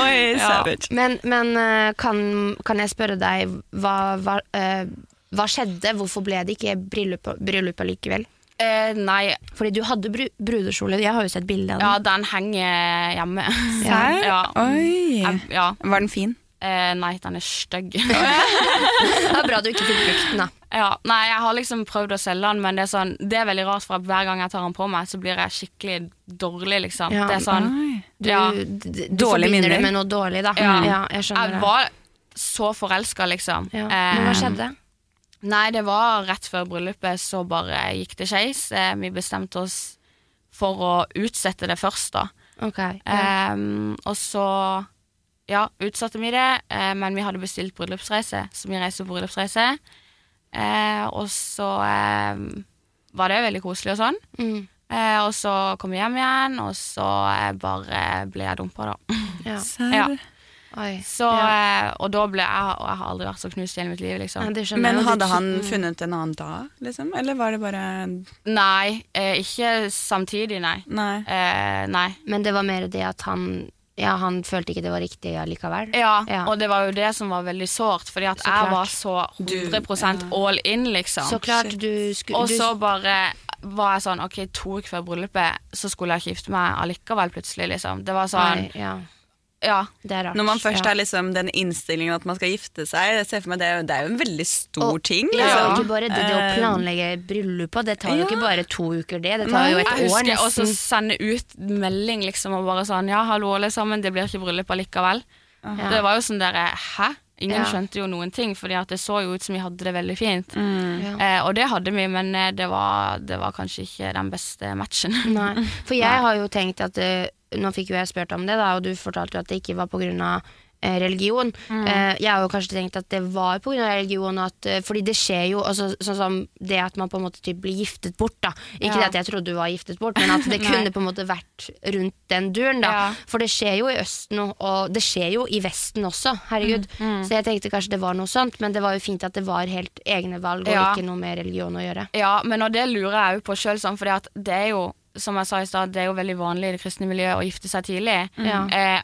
Oi, Ja. Men, men eh, kan, kan jeg spørre deg, hva, hva, uh, hva skjedde? Hvorfor ble det ikke bryllup, bryllup allikevel? Uh, nei, Fordi du hadde bru, brudekjole. Jeg har jo sett bilde av den. ja, den henger hjemme. Serr? Ja. Oi. Jeg- ja. Var den fin? Eh, nei, den er stygg. Det er bra du ikke fikk brukt den, da. ja, nei, jeg har liksom prøvd å selge den, men det er, sånn, det er veldig rart, for at hver gang jeg tar den på meg, så blir jeg skikkelig dårlig, liksom. Ja. Det er sånn Du, Ja. du forbinder det med noe dårlig, da. Ja. Ja, jeg skjønner Jeg var så forelska, liksom. Ja. Men hva Eh, skjedde? Nei, det var rett før bryllupet, så bare gikk det skeis. Eh, vi bestemte oss for å utsette det først, da. Okay, Ja. Ehm, og så ja, utsatte vi det, eh, men vi hadde bestilt bryllupsreise, så vi reiste på bryllupsreise. Eh, og så eh, var det veldig koselig og sånn. Mm. Eh, og så kom vi hjem igjen, og så eh, bare ble jeg dumpa, da. Ja. Serr? Ja. Oi. Så, ja. eh, og da ble jeg Og jeg har aldri vært så knust i hele mitt liv, liksom. ja, Men hadde han Mm. funnet en annen da, liksom? Eller var det bare Nei, eh, ikke samtidig, nei. Nei. Eh, nei. Men det var mer det at han Ja, han følte ikke det var riktig allikevel. Ja, Ja. og det var jo det som var veldig sårt, fordi at Så jeg klart. var så 100% all in, liksom. Så klart du skulle Og så bare var jeg sånn Ok, to uker før bryllupet Så skulle jeg ikke gifte meg allikevel plutselig liksom Det var sånn Nei, ja, Ja, det er rart. Når man først ja. har liksom den innstillingen at man skal gifte seg, jeg det, er det er jo en veldig stor Og- ting. Ja, Liksom. og ikke bare det, det å Eh, planlegge bryllupet, det tar jo ja. ikke bare to uker, det. Det tar jo et jeg år husker også nesten. sende ut melding liksom Og bare sånn Ja, hallo alle sammen Det blir ikke bryllup allikevel Ja. Det var jo sånn der Hæ? Ingen Ja. skjønte jo noen ting Fordi det så jo ut som vi hadde det veldig fint mm. Ja. eh, Og det hadde vi Men eh, det var, det var kanskje ikke den beste matchen Nei. For jeg har jo tenkt at eh, Nå fikk jo jeg spurt om det, da, og du fortalte jo at det ikke var pga. Eh, religion. Mm. Eh, jeg har jo kanskje tenkt at det var pga. religion. At, eh, fordi det skjer jo også, Sånn som det at man på en måte typ blir giftet bort. Da. Ikke Ja. det at jeg trodde du var giftet bort, men at det kunne på en måte vært rundt den duren. Da. Ja. For det skjer jo i Østen, og- det skjer jo i Vesten også. Herregud. Mm, Så jeg tenkte kanskje det var noe sånt, men det var jo fint at det var helt egne valg, og Ja. ikke noe med religion å gjøre. Ja, men og det lurer jeg jo på sjøl, sånn, for det er jo, som jeg sa i stad, det er jo veldig vanlig i det kristne miljøet å gifte seg tidlig. Mm. Eh,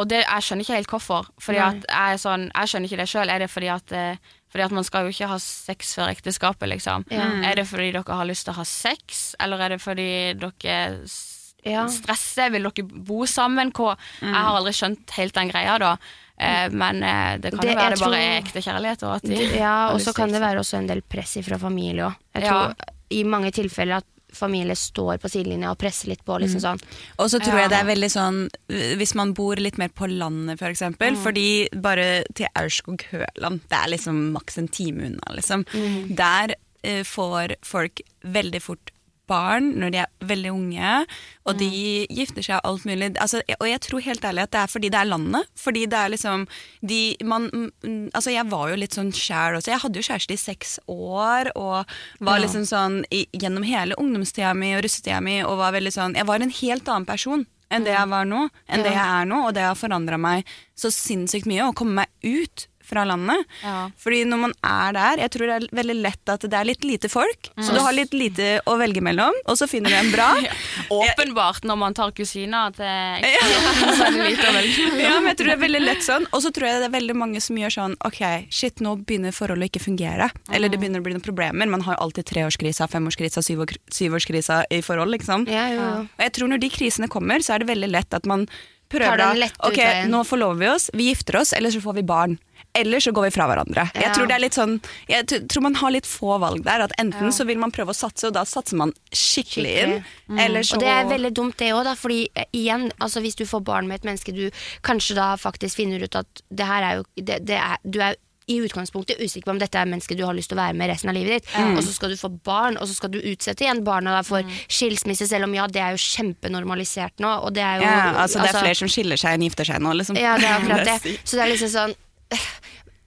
og det, jeg skjønner ikke helt hvorfor. Fordi Nei. at jeg, er sånn, jeg skjønner ikke det sjøl. Er det fordi at, eh, fordi at man skal jo ikke ha sex før ekteskapet, liksom? Ja. Er det fordi dere har lyst til å ha sex, eller er det fordi dere Ja. stresser? Vil dere bo sammen? Hva? Jeg har aldri skjønt helt den greia, da. Eh, men eh, det kan Det- jo være det bare er ekte kjærlighet. Og at de Ja, og så kan det være også en del press fra familie òg. Jeg Ja. i mange tilfeller at familie står på sidelinja og presser litt på. Liksom sånn. Og så tror jeg det er veldig sånn øh, Hvis man bor litt mer på landet, for eksempel. Fordi bare til Aurskog-Høland, det er liksom maks en time unna, liksom. Der uh, får folk veldig fort barn når de er veldig unge, og de gifter seg alt mulig. Altså, og jeg tror helt ærlig at det er fordi det er landet. Fordi det er liksom de, man, mm, Altså, jeg var jo litt sånn sjæl også. Jeg hadde jo kjæreste i seks år, og var liksom sånn i, gjennom hele ungdomstida mi og russetida mi, og var veldig sånn Jeg var en helt annen person enn det jeg var nå, enn det jeg er nå, og det har forandra meg så sinnssykt mye, å komme meg ut fra landet. Ja. Fordi når man er der, jeg tror det er veldig lett at det er litt lite folk, så du har litt lite å velge mellom, og så finner du en bra. Åpenbart når man tar kusina at det er lite å velge mellom. Ja, men jeg tror det er veldig lett sånn. Og så tror jeg det er veldig mange som gjør sånn Ok, shit, nå begynner forholdet å ikke fungere. Eller det begynner å bli noen problemer. Man har alltid treårskrisa, femårskrisa, syvår- syvårskrisa i forhold, liksom. Ja, jo. Og jeg tror når de krisene kommer, så er det veldig lett at man prøver da Ok, nå forlover vi oss, vi gifter oss, eller så får vi barn. Eller så går vi fra hverandre. Jeg tror det er litt sånn Jeg tror man har litt få valg der. At enten så vil man prøve å satse, og da satser man skikkelig inn. Mm. Eller så Og det er veldig dumt det òg. Fordi eh, igjen, altså hvis du får barn med et menneske du kanskje da faktisk finner ut at det her er jo det, det er, Du er i utgangspunktet usikker på om dette er mennesket du har lyst til å være med resten av livet ditt. Og så skal du få barn, og så skal du utsette igjen barna da for skilsmisse, selv om ja, det er jo kjempenormalisert nå. Og det er jo ja, altså, det er flere som skiller seg enn gifter seg nå, liksom. Ja, det er akkurat det. Så det er liksom sånn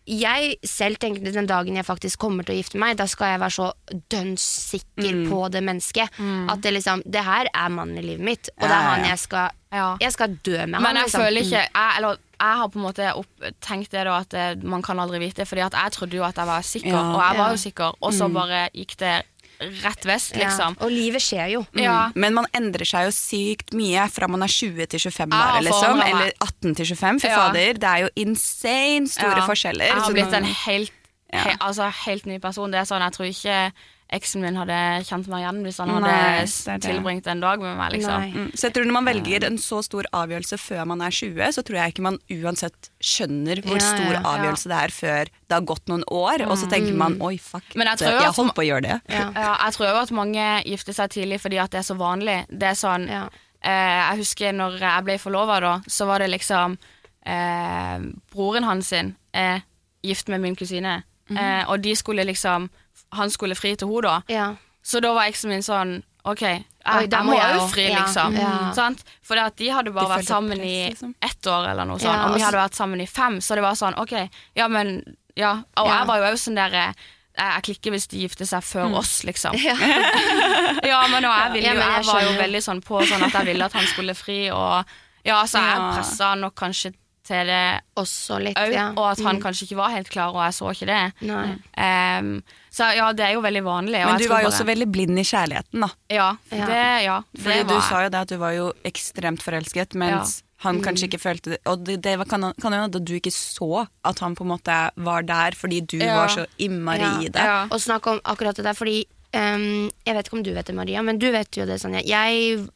jeg selv tenkte den dagen jeg faktisk kommer til å gifte meg, da skal jeg være så dønn sikker på det mennesket. At det liksom Det her er mannen i livet mitt, og det er han jeg skal Ja. Jeg skal dø med han. Men jeg liksom. føler ikke jeg, Eller jeg har på en måte opp, tenkt det da at eh, man kan aldri vite, Fordi at jeg trodde jo at jeg var sikker, og jeg var jo sikker, og så bare gikk det rett vest, liksom. ja. Og livet skjer jo. Ja. Men man endrer seg jo sykt mye fra man er 20 til 25 har ja, liksom. Eller 18 til 25. Fy Ja. fader, det er jo insane store Ja. forskjeller. Jeg har blitt en helt, Ja. he, altså, helt ny person. Det er sånn, Jeg tror ikke eksen min hadde kjent meg igjen hvis han hadde Nei, det det. tilbringt en dag med meg. liksom. Mm, Så jeg tror Når man velger en så stor avgjørelse før man er 20, så tror jeg ikke man uansett skjønner hvor Ja, stor ja, ja. avgjørelse det er før det har gått noen år, og så tenker man oi, fuck, Men jeg jeg at- holdt på å gjøre det. Ja. Ja, jeg tror jo at mange gifter seg tidlig fordi at det er så vanlig. Det er sånn Ja. eh, Jeg husker når jeg ble forlova, da, så var det liksom eh, Broren hans sin er gift med min kusine, mm. eh, og de skulle liksom Han skulle fri til henne, da. Ja. Så da var eksen min sånn OK, jeg, Oi, jeg må jeg jo fri, Ja, liksom. ja. For de hadde bare De vært sammen press, i liksom. ett år, eller noe sånt. Ja, og vi hadde vært sammen i fem, så det var sånn OK, ja, men Ja. Og Ja. jeg var jo òg sånn der eh, Jeg klikker hvis de gifter seg før oss, liksom. Ja. Ja, men jeg, ville jo, jeg var jo veldig sånn på sånn at jeg ville at han skulle fri, og ja, så jeg Ja. pressa nok kanskje til det Også litt, ja. og at han kanskje ikke var helt klar, og jeg så ikke det. Nei. Ehm, så ja, det er jo veldig vanlig. og Men du var jo også også veldig blind i kjærligheten, da. Ja, Ja. det, ja, det Fordi var du sa jo det at du var jo ekstremt forelsket, mens han kanskje ikke følte det. Og det, det var- kan hende at du ikke så at han på en måte var der fordi du Ja. var så innmari Ja. i det. Ja. Og snakk om akkurat det der, fordi Um, Jeg vet ikke om du vet det, Maria, men du vet jo det Sanja. Jeg,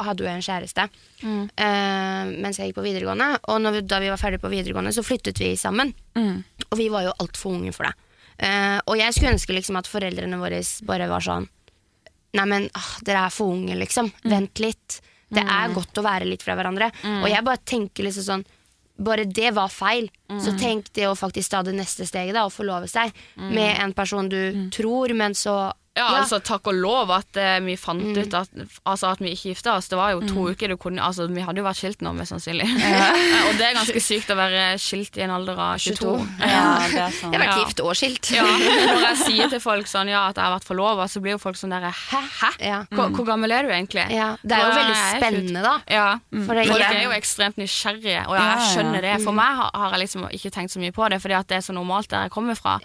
hadde jo en kjæreste Mm. uh, mens jeg gikk på videregående, og når vi, da vi var ferdig på videregående, så flyttet vi sammen. Mm. Og vi var jo altfor unge for det. Eh, og jeg skulle ønske liksom at foreldrene våre bare var sånn Nei, men ah, dere er for unge, liksom. Vent litt. Det er godt å være litt fra hverandre. Og jeg bare tenker liksom sånn bare det var feil. Så tenk det å faktisk ta det neste steget, da, og forlove seg med en person du tror, men så Ja, altså takk og lov at eh, vi fant Mm. ut at, altså, at vi ikke gifta oss. Det var jo to uker du kunne Altså, vi hadde jo vært skilt nå, mest sannsynlig. Ja. og det er ganske sykt å være skilt i en alder av 22. 22. Ja, det er sant. Jeg har vært gift og skilt. Ja, Når jeg sier til folk sånn ja, at jeg har vært forlova, så blir jo folk sånn derre Hæ? Hæ? Ja. Hvor, hvor gammel er du egentlig? Ja, det er jo veldig spennende, da. Ja. For det, Folk er jo ekstremt nysgjerrige, og jeg skjønner det. For meg har, har jeg liksom ikke tenkt så mye på det, fordi at det er så normalt der jeg kommer fra.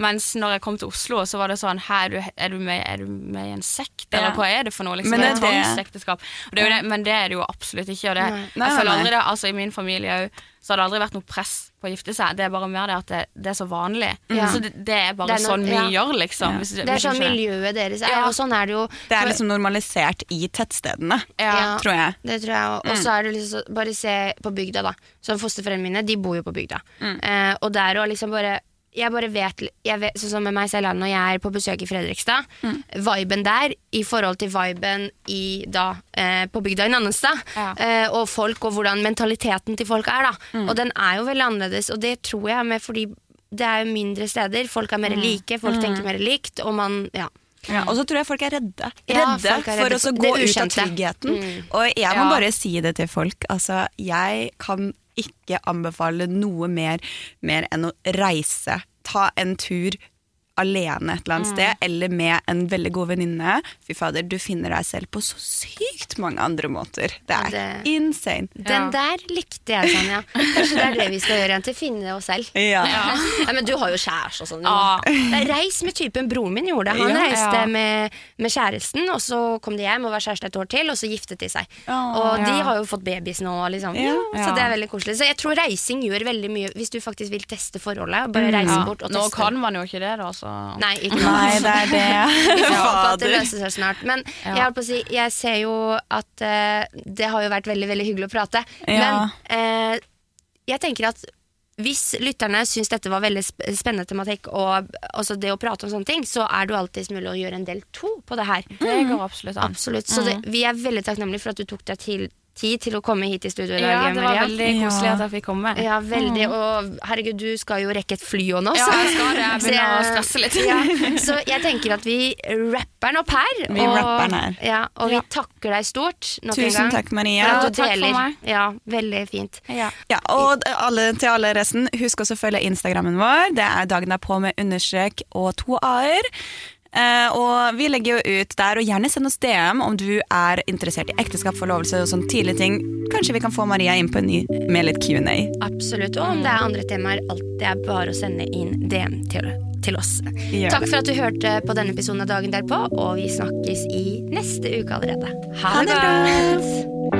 Mens når jeg kom til Oslo, så var det sånn Hæ, er du, er du, med, er du med i en sekt, Ja. eller hva er det for noe? Liksom? Men det er er tvangsekteskap. Det er det, men det er det jo absolutt ikke. Og det, Nei. Nei, jeg føler aldri det, altså I min familie òg, så har det aldri vært noe press på å gifte seg. Det er bare mer det at det, det er så vanlig. Ja. Så det, det er bare Det er noe- sånn vi ja. gjør, liksom. Ja. Hvis, det er sånn miljøet deres er, Ja. og sånn er det jo. Det er liksom normalisert i tettstedene, Ja. tror jeg. Det tror jeg også. Og så er det liksom Bare se på bygda, da. Så Fosterforeldrene mine de bor jo på bygda. Eh, og der å liksom bare jeg bare vet, jeg vet Sånn som med meg selv når jeg er på besøk i Fredrikstad. Mm. Viben der i forhold til viben i, da, eh, på bygda i Nannestad. Ja. Eh, og folk og hvordan mentaliteten til folk er. da Mm. Og den er jo veldig annerledes, og det tror jeg er med fordi det er jo mindre steder. Folk er mer Mm. like, folk tenker mer likt, og man Ja. Ja, og så tror jeg folk er redde. Ja, Redde folk er for å gå ut av tryggheten. Mm. Og jeg må Ja. bare si det til folk. Altså, jeg kan ikke anbefale noe mer, mer enn å reise. Ta en tur alene et eller annet sted, eller med en veldig god venninne. Fy fader, du finner deg selv på så sykt mange andre måter. Det er Det- insane. Den der likte jeg, Sanja. Kanskje det er det vi skal gjøre igjen, til finne oss selv. Ja. Ja, men du har jo kjæreste og sånn. Ja. Reis med typen broren min gjorde det. Han Ja. reiste Ja. med, med kjæresten, og så kom de hjem og var kjæreste et år til, og så giftet de seg. Og de ja. har jo fått babies nå, liksom. Ja. Ja, så det er veldig koselig. Så jeg tror reising gjør veldig mye hvis du faktisk vil teste forholdet. Bare reise Ja. bort og Nå kan man jo ikke det, da. Så. Nei, ikke. Nei, det er det. Vi håper at det løser seg snart. Men Ja. jeg, holdt på å si, jeg ser jo at uh, det har jo vært veldig veldig hyggelig å prate. Ja. Men uh, jeg tenker at hvis lytterne syns dette var veldig spennende tematikk, og også det å prate om sånne ting, så er det jo alltids mulig å gjøre en del to på det her. Det går absolutt an. Absolutt. Så det, vi er veldig takknemlige for at du tok deg til, tid til å komme hit i studio i dag. Ja, det var Maria. veldig koselig Ja. at jeg fikk komme. Ja, veldig. Og herregud, du skal jo rekke et fly òg nå. Ja, jeg skal det. Jeg begynner å stresse litt. Ja, så jeg tenker at vi rapper den opp her. Vi rapper den her. Ja, og Ja. vi takker deg stort nok en Tusen takk, Maria. For Ja, at du takk for meg. Ja, veldig fint. Ja. Ja, og alle, til alle resten, husk også å følge Instagrammen vår. Det er dagen derpå med understrek og to a-er. Eh, og vi legger jo ut der, og gjerne send oss DM om du er interessert i ekteskap, forlovelse og sånne tidlige ting. Kanskje vi kan få Maria inn på en ny med litt Q&A. Absolutt. Og om det er andre temaer, det er bare å sende inn DM til, til oss. Gjør Takk det. for at du hørte på denne episoden av Dagen derpå, og vi snakkes i neste uke allerede. Ha, Ha det det godt!